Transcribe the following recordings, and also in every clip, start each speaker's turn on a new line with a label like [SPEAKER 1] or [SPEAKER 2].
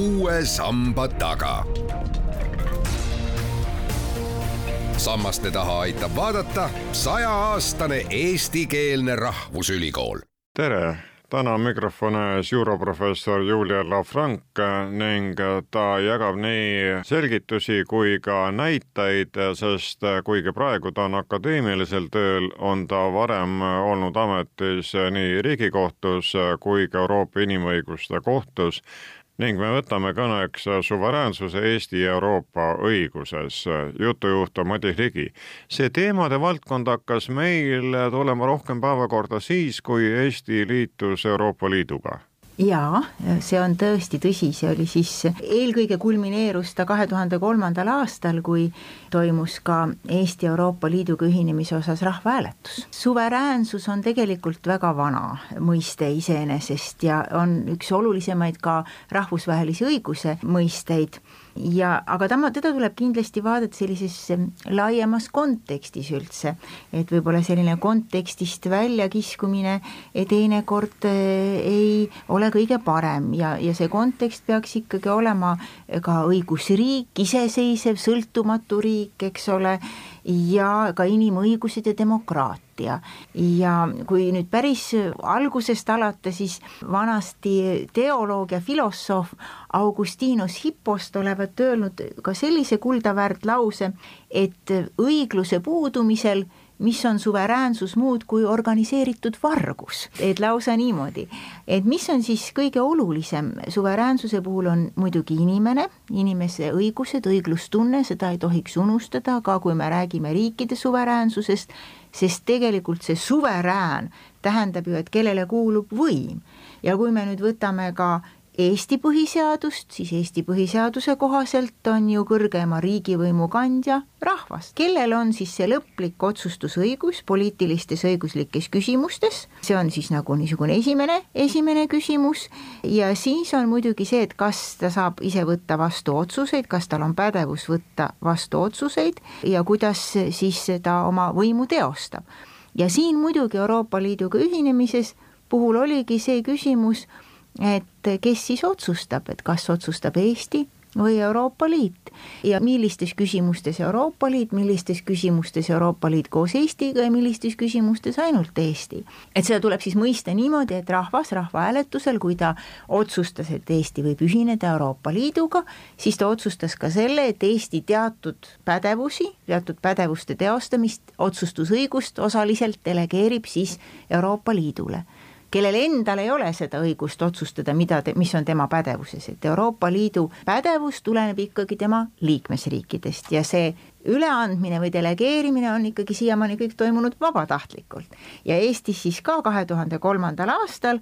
[SPEAKER 1] uue samba taga. sammaste taha aitab vaadata sajaaastane eestikeelne rahvusülikool.
[SPEAKER 2] tere täna mikrofoni ees juuraprofessor Julia Lafranc ning ta jagab nii selgitusi kui ka näiteid, sest kuigi praegu ta on akadeemilisel tööl, on ta varem olnud ametis nii Riigikohtus kui ka Euroopa Inimõiguste Kohtus ning me võtame kõneks suveräänsuse Eesti ja Euroopa õiguses. jutujuht on Madis Ligi. see teemade valdkond hakkas meil tulema rohkem päevakorda siis, kui Eesti liitus Euroopa Liiduga
[SPEAKER 3] jaa, see on tõesti tõsi, see oli siis, eelkõige kulmineerus ta kahe tuhande kolmandal aastal, kui toimus ka Eesti Euroopa Liiduga ühinemise osas rahvahääletus. suveräänsus on tegelikult väga vana mõiste iseenesest ja on üks olulisemaid ka rahvusvahelise õiguse mõisteid ja aga tema, teda tuleb kindlasti vaadata sellises laiemas kontekstis üldse, et võib-olla selline kontekstist väljakiskumine teinekord eh, ei ole kõige parem. Ja, ja see kontekst peaks ikkagi olema ka õigusriik, iseseisev, sõltumatu riik, eks ole, ja ka inimõigused ja demokraatia. ja kui nüüd päris algusest alata, siis vanasti teoloog ja filosoof Augustinus Hippost olevat öelnud ka sellise kuldaväärt lause, et õigluse puudumisel mis on suveräänsus muud kui organiseeritud vargus, et lausa niimoodi. et mis on siis kõige olulisem, suveräänsuse puhul on muidugi inimene, inimese õigused, õiglustunne, seda ei tohiks unustada, ka kui me räägime riikide suveräänsusest, sest tegelikult see suverään tähendab ju, et kellele kuulub võim. ja kui me nüüd võtame ka Eesti põhiseadust, siis Eesti põhiseaduse kohaselt on ju kõrgema riigivõimu kandja rahvas, kellel on siis see lõplik otsustusõigus poliitilistes õiguslikes küsimustes, see on siis nagu niisugune esimene, esimene küsimus, ja siis on muidugi see, et kas ta saab ise võtta vastu otsuseid, kas tal on pädevus võtta vastu otsuseid ja kuidas siis ta oma võimu teostab. ja siin muidugi Euroopa Liiduga ühinemises puhul oligi see küsimus, et kes siis otsustab, et kas otsustab Eesti või Euroopa Liit ja millistes küsimustes Euroopa Liit, millistes küsimustes Euroopa Liit koos Eestiga ja millistes küsimustes ainult Eesti. et seda tuleb siis mõista niimoodi, et rahvas rahvahääletusel, kui ta otsustas, et Eesti võib ühineda Euroopa Liiduga, siis ta otsustas ka selle, et Eesti teatud pädevusi, teatud pädevuste teostamist, otsustusõigust osaliselt delegeerib siis Euroopa Liidule kellel endal ei ole seda õigust otsustada, mida, mis on tema pädevuses, et Euroopa Liidu pädevus tuleneb ikkagi tema liikmesriikidest ja see üleandmine või delegeerimine on ikkagi siiamaani kõik toimunud vabatahtlikult. ja Eestis siis ka kahe tuhande kolmandal aastal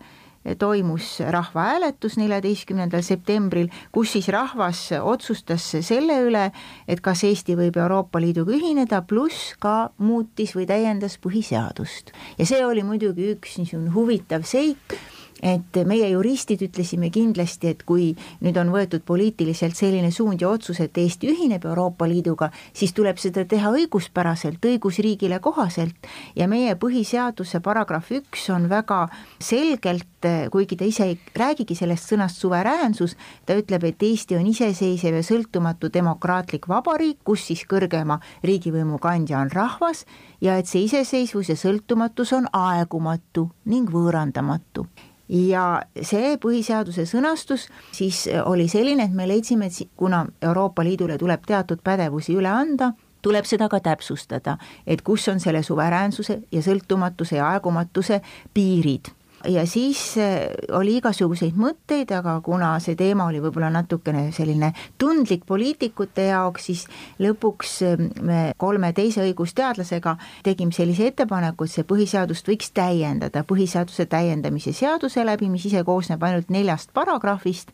[SPEAKER 3] toimus rahvahääletus neljateistkümnendal septembril, kus siis rahvas otsustas selle üle, et kas Eesti võib Euroopa Liiduga ühineda, pluss ka muutis või täiendas põhiseadust. ja see oli muidugi üks niisugune huvitav seik et meie juristid ütlesime kindlasti, et kui nüüd on võetud poliitiliselt selline suund ja otsus, et Eesti ühineb Euroopa Liiduga, siis tuleb seda teha õiguspäraselt, õigusriigile kohaselt. Ja meie põhiseaduse paragrahv üks on väga selgelt, kuigi ta ise ei räägigi sellest sõnast suveräänsus, ta ütleb, et Eesti on iseseisev ja sõltumatu demokraatlik vabariik, kus siis kõrgema riigivõimu kandja on rahvas ja et see iseseisvus ja sõltumatus on aegumatu ning võõrandamatu ja see põhiseaduse sõnastus siis oli selline, et me leidsime, et kuna Euroopa Liidule tuleb teatud pädevusi üle anda, tuleb seda ka täpsustada, et kus on selle suveräänsuse ja sõltumatuse ja aegumatuse piirid ja siis äh, oli igasuguseid mõtteid, aga kuna see teema oli võib-olla natukene selline tundlik poliitikute jaoks, siis lõpuks äh, me kolme teise õigusteadlasega tegime sellise ettepaneku, et see põhiseadust võiks täiendada. Põhiseaduse täiendamise seaduse läbi, mis ise koosneb ainult neljast paragrahvist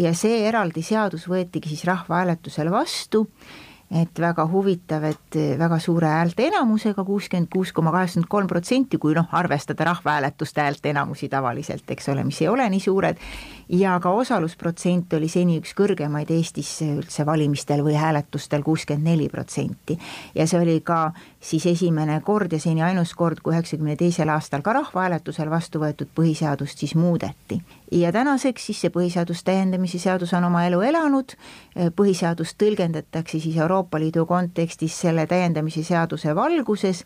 [SPEAKER 3] ja see eraldi seadus võetigi siis rahvahääletusel vastu et väga huvitav, et väga suure häälteenamusega, kuuskümmend kuus koma kaheksakümmend kolm protsenti, kui noh, arvestada rahvahääletuste häälteenamusi tavaliselt, eks ole, mis ei ole nii suured, ja ka osalusprotsent oli seni üks kõrgemaid Eestis üldse valimistel või hääletustel, kuuskümmend neli protsenti. ja see oli ka siis esimene kord ja seni ainus kord, kui üheksakümne teisel aastal ka rahvahääletusel vastu võetud põhiseadust siis muudeti. ja tänaseks siis see põhiseaduse täiendamise seadus on oma elu elanud, põhiseadust tõlgendatakse siis Euroopa Liidu kontekstis selle täiendamise seaduse valguses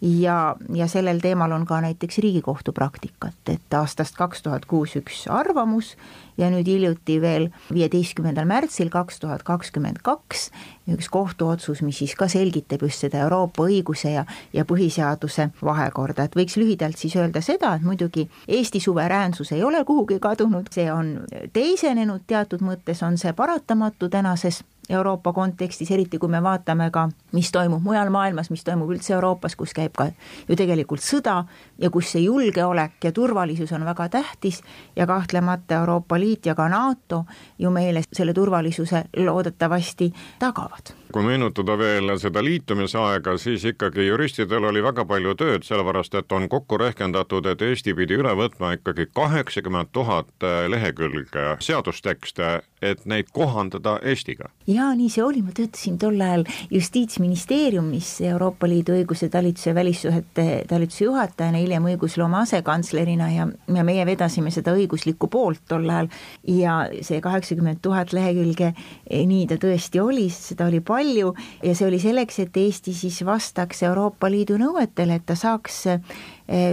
[SPEAKER 3] ja, ja sellel teemal on ka näiteks Riigikohtu praktikat, et aastast kaks tuhat kuus üks arvamus ja nüüd hiljuti veel viieteistkümnendal märtsil kaks tuhat kakskümmend kaks üks kohtuotsus, mis siis ka selgitab just seda Euroopa õiguse ja, ja põhiseaduse vahekorda, et võiks lühidalt siis öelda seda, et muidugi Eesti suveräänsus ei ole kuhugi kadunud, see on teisenenud, teatud mõttes on see paratamatu tänases Euroopa kontekstis, eriti kui me vaatame ka, mis toimub mujal maailmas, mis toimub üldse Euroopas, kus käib ka ju tegelikult sõda ja kus see julgeolek ja turvalisus on väga tähtis ja kahtlemata Euroopa Liit ja ka NATO ju meile selle turvalisuse loodetavasti tagavad
[SPEAKER 2] kui meenutada veel seda liitumisaega, siis ikkagi juristidel oli väga palju tööd, sellepärast et on kokku rehkendatud, et Eesti pidi üle võtma ikkagi kaheksakümmend tuhat lehekülge seadustekste, et neid kohandada Eestiga.
[SPEAKER 3] Jaa, nii see oli, ma töötasin tol ajal Justiitsministeeriumis Euroopa Liidu õiguse talituse välissuhete talituse juhatajana, hiljem õigusloome asekantslerina ja, ja meie vedasime seda õiguslikku poolt tol ajal. Ja see kaheksakümmend tuhat lehekülge, nii ta tõesti oli, seda oli palju, palju ja see oli selleks, et Eesti siis vastaks Euroopa Liidu nõuetele, et ta saaks eh,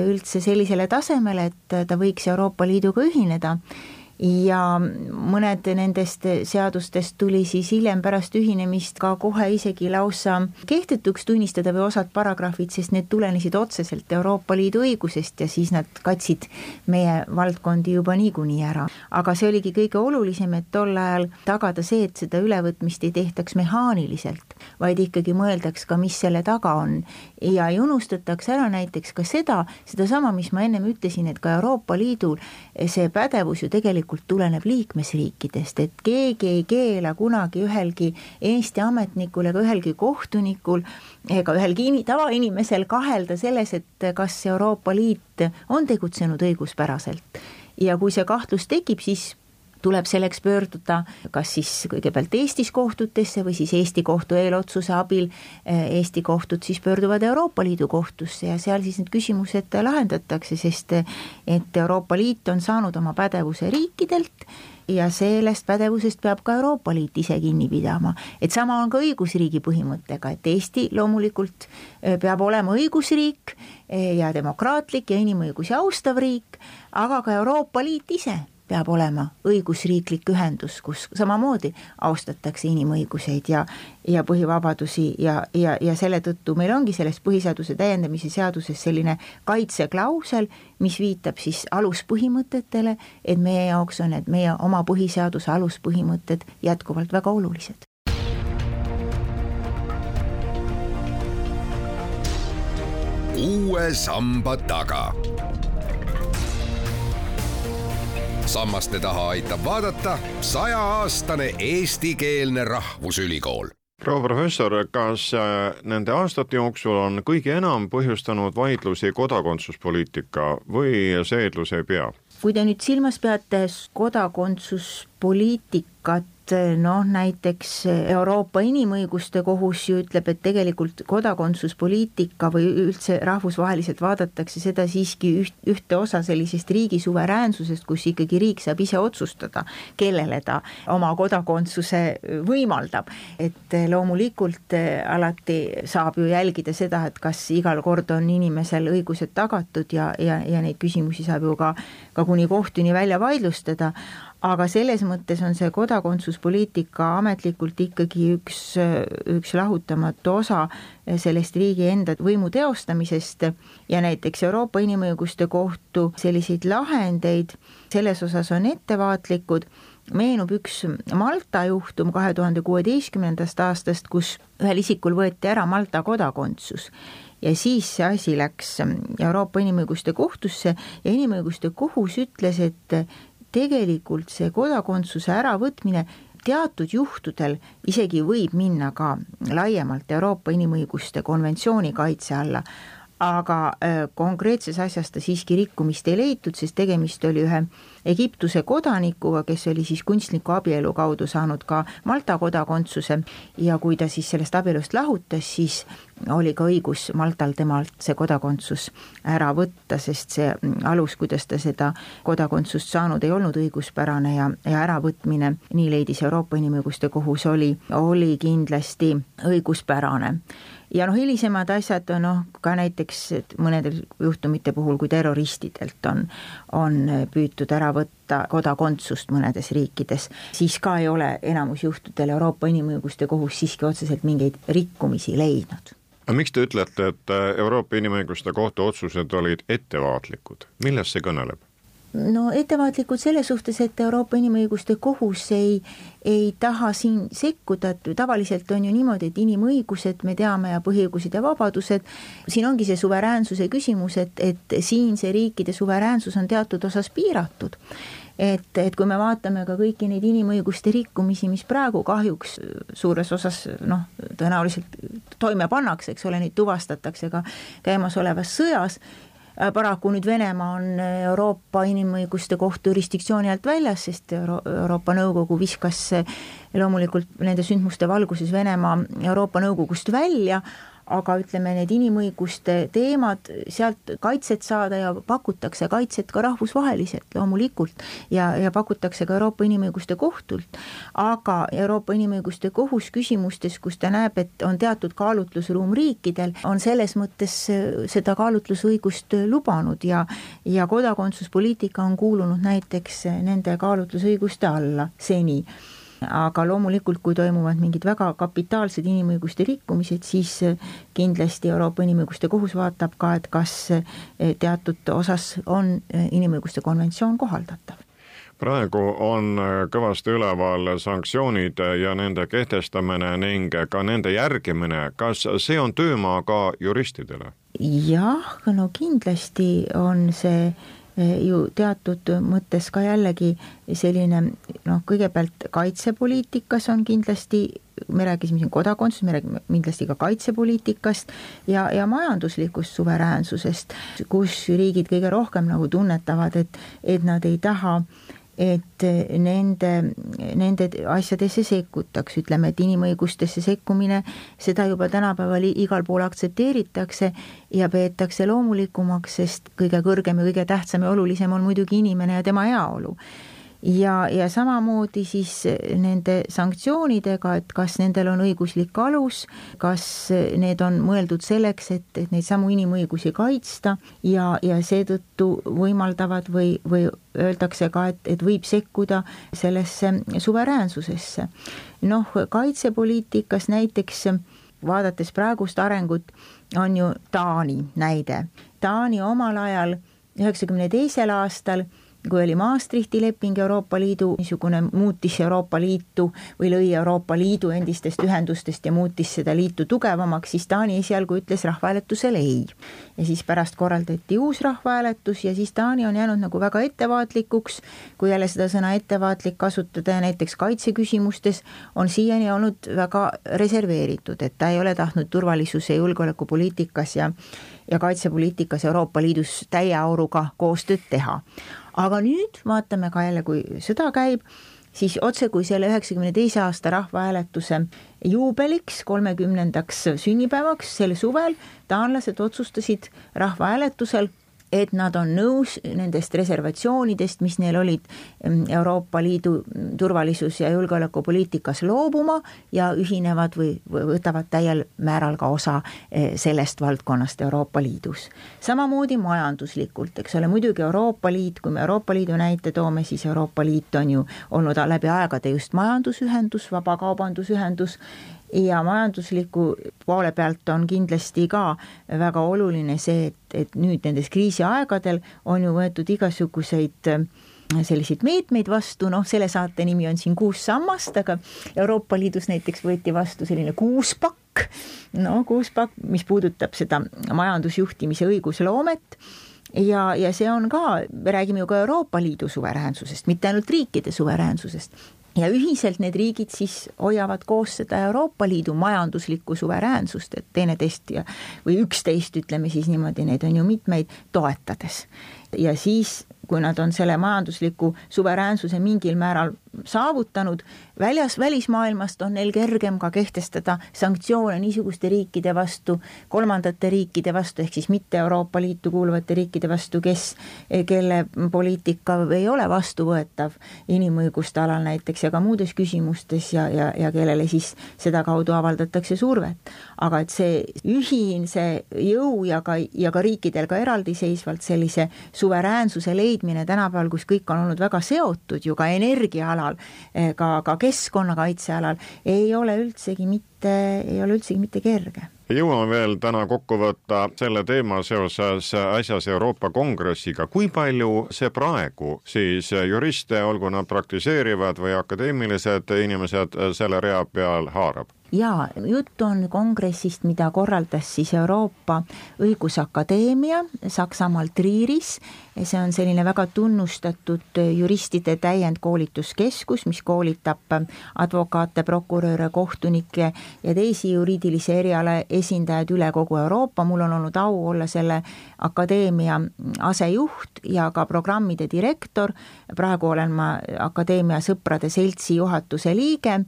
[SPEAKER 3] üldse sellisele tasemele, et ta võiks Euroopa Liiduga ühineda ja mõned nendest seadustest tuli siis hiljem pärast ühinemist ka kohe isegi lausa kehtetuks tunnistada või osad paragrahvid, sest need tulenesid otseselt Euroopa Liidu õigusest ja siis nad katsid meie valdkondi juba niikuinii ära. aga see oligi kõige olulisem, et tol ajal tagada see, et seda ülevõtmist ei tehtaks mehaaniliselt, vaid ikkagi mõeldaks ka, mis selle taga on. ja ei unustataks ära näiteks ka seda, sedasama, mis ma ennem ütlesin, et ka Euroopa Liidul see pädevus ju tegelikult tegelikult tuleneb liikmesriikidest, et keegi ei keela kunagi ühelgi Eesti ametnikul ega ühelgi kohtunikul ega ühelgi tavainimesel kahelda selles, et kas Euroopa Liit on tegutsenud õiguspäraselt. ja kui see kahtlus tekib, siis tuleb selleks pöörduda kas siis kõigepealt Eestis kohtutesse või siis Eesti kohtu eelotsuse abil Eesti kohtud siis pöörduvad Euroopa Liidu kohtusse ja seal siis need küsimused lahendatakse, sest et Euroopa Liit on saanud oma pädevuse riikidelt ja sellest pädevusest peab ka Euroopa Liit ise kinni pidama. et sama on ka õigusriigi põhimõttega, et Eesti loomulikult eh, peab olema õigusriik eh, ja demokraatlik ja inimõigusi austav riik, aga ka Euroopa Liit ise peab olema õigusriiklik ühendus, kus samamoodi austatakse inimõiguseid ja, ja põhivabadusi ja, ja, ja selle tõttu meil ongi selles põhiseaduse täiendamise seaduses selline kaitseklausel, mis viitab siis aluspõhimõtetele, et meie jaoks on need meie oma põhiseaduse aluspõhimõtted jätkuvalt väga olulised.
[SPEAKER 1] uue samba taga sammaste taha aitab vaadata sajaaastane eestikeelne rahvusülikool
[SPEAKER 2] proua professor, kas äh, nende aastate jooksul on kõige enam põhjustanud vaidlusi kodakondsuspoliitika või see eeldus ei pea?
[SPEAKER 3] kui te nüüd silmas peate kodakondsuspoliitikat, et noh, näiteks Euroopa Inimõiguste Kohus ju ütleb, et tegelikult kodakondsuspoliitika või üldse rahvusvaheliselt vaadatakse seda siiski üht, ühte osa sellisest riigi suveräänsusest, kus ikkagi riik saab ise otsustada, kellele ta oma kodakondsuse võimaldab. et loomulikult alati saab ju jälgida seda, et kas igal kord on inimesel õigused tagatud ja, ja, ja neid küsimusi saab ju ka, ka kuni kohtuni välja vaidlustada, aga selles mõttes on see kodakondsuspoliitika ametlikult ikkagi üks, üks lahutamatu osa sellest riigi enda võimu teostamisest. Ja näiteks Euroopa Inimõiguste Kohtu selliseid lahendeid selles osas on ettevaatlikud, meenub üks Malta juhtum kahe tuhande kuueteistkümnendast aastast, kus ühel isikul võeti ära Malta kodakondsus. Ja siis see asi läks Euroopa Inimõiguste Kohtusse ja Inimõiguste Kohus ütles, et tegelikult see kodakondsuse äravõtmine teatud juhtudel isegi võib minna ka laiemalt Euroopa Inimõiguste konventsiooni kaitse alla, aga äh, konkreetses asjas ta siiski rikkumist ei leitud, sest tegemist oli ühe Egiptuse kodanikuga, kes oli siis kunstniku abielu kaudu saanud ka Malta kodakondsuse. Ja kui ta siis sellest abielust lahutas, siis oli ka õigus Maltal temalt see kodakondsus ära võtta, sest see alus, kuidas ta seda kodakondsust saanud ei olnud õiguspärane ja, ja äravõtmine, nii leidis Euroopa Inimõiguste Kohus, oli, oli kindlasti õiguspärane ja noh, hilisemad asjad, noh ka näiteks mõnedel juhtumite puhul, kui terroristidelt on, on püütud ära võtta kodakondsust mõnedes riikides, siis ka ei ole enamus juhtudel Euroopa Inimõiguste Kohus siiski otseselt mingeid rikkumisi leidnud
[SPEAKER 2] aga miks te ütlete, et Euroopa Inimõiguste Kohtu otsused olid ettevaatlikud, millest see kõneleb?
[SPEAKER 3] No ettevaatlikud selles suhtes, et Euroopa Inimõiguste Kohus ei, ei taha siin sekkuda, et tavaliselt on ju niimoodi, et inimõigused, me teame, ja põhiõigused ja vabadused, siin ongi see suveräänsuse küsimus, et, et siin see riikide suveräänsus on teatud osas piiratud. Et, et kui me vaatame ka kõiki neid inimõiguste rikkumisi, mis praegu kahjuks suures osas noh, tõenäoliselt toime pannakse, eks ole, neid tuvastatakse ka käimasolevas sõjas, paraku nüüd Venemaa on äh, Euroopa Inimõiguste Kohtu jurisdiktsiooni alt väljas, sest Euro Euroopa Nõukogu viskas loomulikult nende sündmuste valguses Venemaa Euroopa Nõukogust välja, aga ütleme, need inimõiguste teemad, sealt kaitset saada ja pakutakse kaitset ka rahvusvaheliselt loomulikult ja, ja pakutakse ka Euroopa Inimõiguste Kohtult, aga Euroopa Inimõiguste Kohus küsimustes, kus ta näeb, et on teatud kaalutlusruum riikidel, on selles mõttes seda kaalutlusõigust lubanud ja ja kodakondsuspoliitika on kuulunud näiteks nende kaalutlusõiguste alla seni aga loomulikult, kui toimuvad mingid väga kapitaalsed inimõiguste rikkumised, siis eh, kindlasti Euroopa Inimõiguste Kohus vaatab ka, et kas eh, teatud osas on eh, inimõiguste konventsioon kohaldatav
[SPEAKER 2] praegu on kõvasti üleval sanktsioonid ja nende kehtestamine ning ka nende järgimine, kas see on töömaa ka juristidele?
[SPEAKER 3] jah, no kindlasti on see ju teatud mõttes ka jällegi selline noh, kõigepealt kaitsepoliitikas on kindlasti, me rääkisime siin kodakondsusest, me räägime kindlasti ka kaitsepoliitikast ja, ja majanduslikust suveräänsusest, kus riigid kõige rohkem nagu tunnetavad, et, et nad ei taha äh, et nende, nende asjadesse sekkutakse, ütleme, et inimõigustesse sekkumine, seda juba tänapäeval igal pool aktsepteeritakse ja peetakse loomulikumaks, sest kõige kõrgem ja kõige tähtsam ja olulisem on muidugi inimene ja tema heaolu ja, ja samamoodi siis nende sanktsioonidega, et kas nendel on õiguslik alus, kas need on mõeldud selleks, et, et neid samu inimõigusi kaitsta ja, ja seetõttu võimaldavad või, või öeldakse ka, et, et võib sekkuda sellesse suveräänsusesse. noh, kaitsepoliitikas näiteks vaadates praegust arengut, on ju Taani näide. Taani omal ajal üheksakümne teisel aastal kui oli Maastrichti leping Euroopa Liidu, niisugune muutis Euroopa Liitu või lõi Euroopa Liidu endistest ühendustest ja muutis seda liitu tugevamaks, siis Taani esialgu ütles rahvahääletusele ei. ja siis pärast korraldati uus rahvahääletus ja siis Taani on jäänud nagu väga ettevaatlikuks, kui jälle seda sõna ettevaatlik kasutada ja näiteks kaitseküsimustes on siiani olnud väga reserveeritud, et ta ei ole tahtnud turvalisuse ja julgeolekupoliitikas ja ja kaitsepoliitikas Euroopa Liidus täie auruga koostööd teha aga nüüd vaatame ka jälle, kui sõda käib, siis otse kui selle üheksakümne teise aasta rahvahääletuse juubeliks, kolmekümnendaks sünnipäevaks sel suvel taanlased otsustasid rahvahääletusel et nad on nõus nendest reservatsioonidest, mis neil olid mm, Euroopa Liidu turvalisus- ja julgeolekupoliitikas loobuma ja ühinevad või, või võtavad täiel määral ka osa eh, sellest valdkonnast Euroopa Liidus. samamoodi majanduslikult, eks ole, muidugi Euroopa Liit, kui me Euroopa Liidu näite toome, siis Euroopa Liit on ju olnud läbi aegade just majandusühendus, vabakaubandusühendus ja majandusliku poole pealt on kindlasti ka väga oluline see, et, et nüüd nendes kriisiaegadel on ju võetud igasuguseid äh, selliseid meetmeid vastu, noh, selle saate nimi on siin Kuus sammast, aga Euroopa Liidus näiteks võeti vastu selline kuuspakk, no kuuspakk, mis puudutab seda majandusjuhtimise õigusloomet. Ja, ja see on ka, me räägime ju ka Euroopa Liidu suveräänsusest, mitte ainult riikide suveräänsusest ja ühiselt need riigid siis hoiavad koos seda Euroopa Liidu majanduslikku suveräänsust, et teineteist ja või üksteist, ütleme siis niimoodi, neid on ju mitmeid, toetades. Ja siis kui nad on selle majandusliku suveräänsuse mingil määral saavutanud, väljas, välismaailmast on neil kergem ka kehtestada sanktsioone niisuguste riikide vastu, kolmandate riikide vastu, ehk siis mitte Euroopa Liitu kuuluvate riikide vastu, kes, kelle poliitika ei ole vastuvõetav inimõiguste alal näiteks ja ka muudes küsimustes ja, ja, ja kellele siis sedakaudu avaldatakse survet. aga et see ühine jõu ja ka, ja ka riikidel ka eraldiseisvalt sellise suveräänsuse leidmine tänapäeval, kus kõik on olnud väga seotud ju ka energia alal, ka, ka keskkonnakaitse alal, ei ole üldsegi mitte, ei ole üldsegi mitte kerge
[SPEAKER 2] jõuame veel täna kokku võtta selle teema seoses äsjase Euroopa Kongressiga. kui palju see praegu siis juriste, olgu nad praktiseerivad või akadeemilised inimesed, selle rea peal haarab?
[SPEAKER 3] Jaa, jutt on kongressist, mida korraldas siis Euroopa Õigusakadeemia Saksamaal Triiris. see on selline väga tunnustatud juristide täiendkoolituskeskus, mis koolitab advokaate, prokuröre, kohtunikke ja teisi juriidilise eriala esindajaid üle kogu Euroopa. mul on olnud au olla selle akadeemia asejuht ja ka programmide direktor. praegu olen ma Akadeemia Sõprade Seltsi juhatuse liige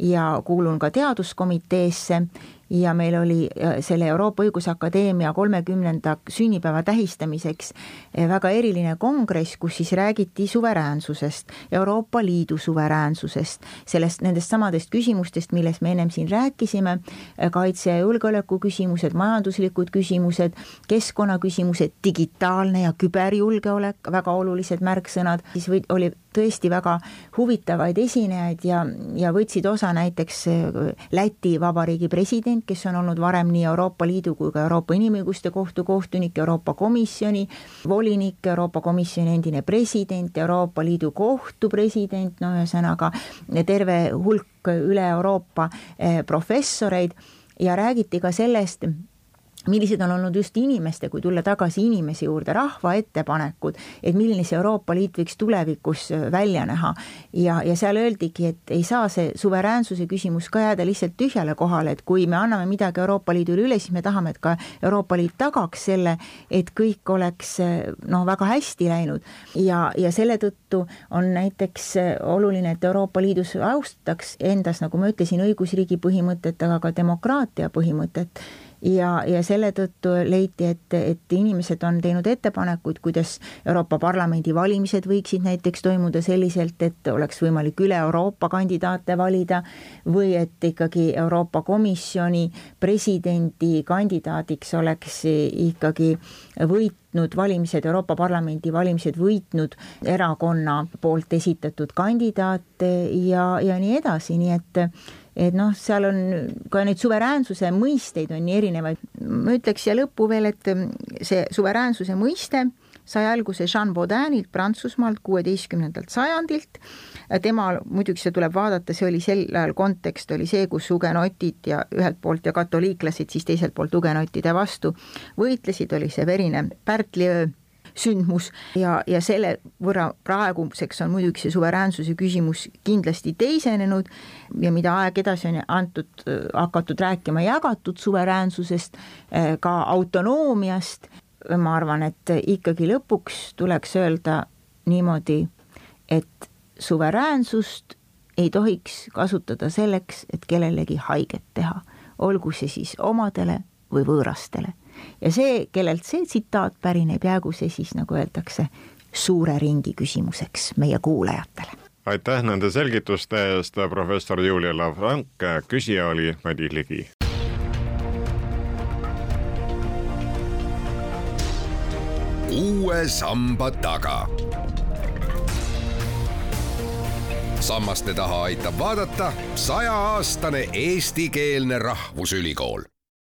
[SPEAKER 3] ja kuulun ka teaduskomiteesse ja meil oli selle Euroopa Õigusakadeemia kolmekümnenda sünnipäeva tähistamiseks äh, väga eriline kongress, kus siis räägiti suveräänsusest, Euroopa Liidu suveräänsusest, sellest, nendest samadest küsimustest, millest me ennem siin rääkisime, äh, kaitse ja julgeoleku küsimused, majanduslikud küsimused, keskkonnaküsimused, digitaalne ja küberjulgeolek, väga olulised märksõnad, siis või oli tõesti väga huvitavaid esinejaid ja, ja võtsid osa näiteks Läti Vabariigi president, kes on olnud varem nii Euroopa Liidu kui ka Euroopa Inimõiguste Kohtu kohtunik, Euroopa Komisjoni volinik, Euroopa Komisjoni endine president, Euroopa Liidu Kohtu president, no ühesõnaga terve hulk üle Euroopa eh, professoreid. Ja räägiti ka sellest, millised on olnud just inimeste, kui tulla tagasi inimese juurde, rahva ettepanekud, et milline see Euroopa Liit võiks tulevikus välja näha. ja, ja seal öeldigi, et ei saa see suveräänsuse küsimus ka jääda lihtsalt tühjale kohale, et kui me anname midagi Euroopa Liidule üle, siis me tahame, et ka Euroopa Liit tagaks selle, et kõik oleks noh, väga hästi läinud. ja, ja selle tõttu on näiteks oluline, et Euroopa Liidus austataks endas, nagu ma ütlesin, õigusriigi põhimõtet, aga ka demokraatia põhimõtet ja, ja selle tõttu leiti, et, et inimesed on teinud ettepanekuid, kuidas Euroopa Parlamendi valimised võiksid näiteks toimuda selliselt, et oleks võimalik üle Euroopa kandidaate valida või et ikkagi Euroopa Komisjoni presidendi kandidaadiks oleks ikkagi võitnud valimised, Euroopa Parlamendi valimised võitnud erakonna poolt esitatud kandidaat ja, ja nii edasi, nii et et noh, seal on ka neid suveräänsuse mõisteid on nii erinevaid. ma ütleks siia lõppu veel, et see suveräänsuse mõiste sai alguse Jean Baudinilt Prantsusmaalt kuueteistkümnendalt sajandilt. tema, muidugi seda tuleb vaadata, see oli sel ajal kontekst oli see, kus hugenotid ja ühelt poolt ja katoliiklased siis teiselt poolt hugenottide vastu võitlesid, oli see verine pärtliöö sündmus. Ja, ja selle võrra praeguseks on muidugi see suveräänsuse küsimus kindlasti teisenenud ja mida aeg edasi on antud, hakatud rääkima jagatud suveräänsusest, eh, ka autonoomiast, ma arvan, et ikkagi lõpuks tuleks öelda niimoodi, et suveräänsust ei tohiks kasutada selleks, et kellelegi haiget teha, olgu see siis omadele või võõrastele ja see, kellelt see tsitaat pärineb, jäägu see siis, nagu öeldakse, suure ringi küsimuseks meie kuulajatele.
[SPEAKER 2] aitäh nende selgituste eest, professor Julia Lavrank, küsija oli Madis Ligi.
[SPEAKER 1] uue samba taga. sammaste taha aitab vaadata sajaaastane eestikeelne rahvusülikool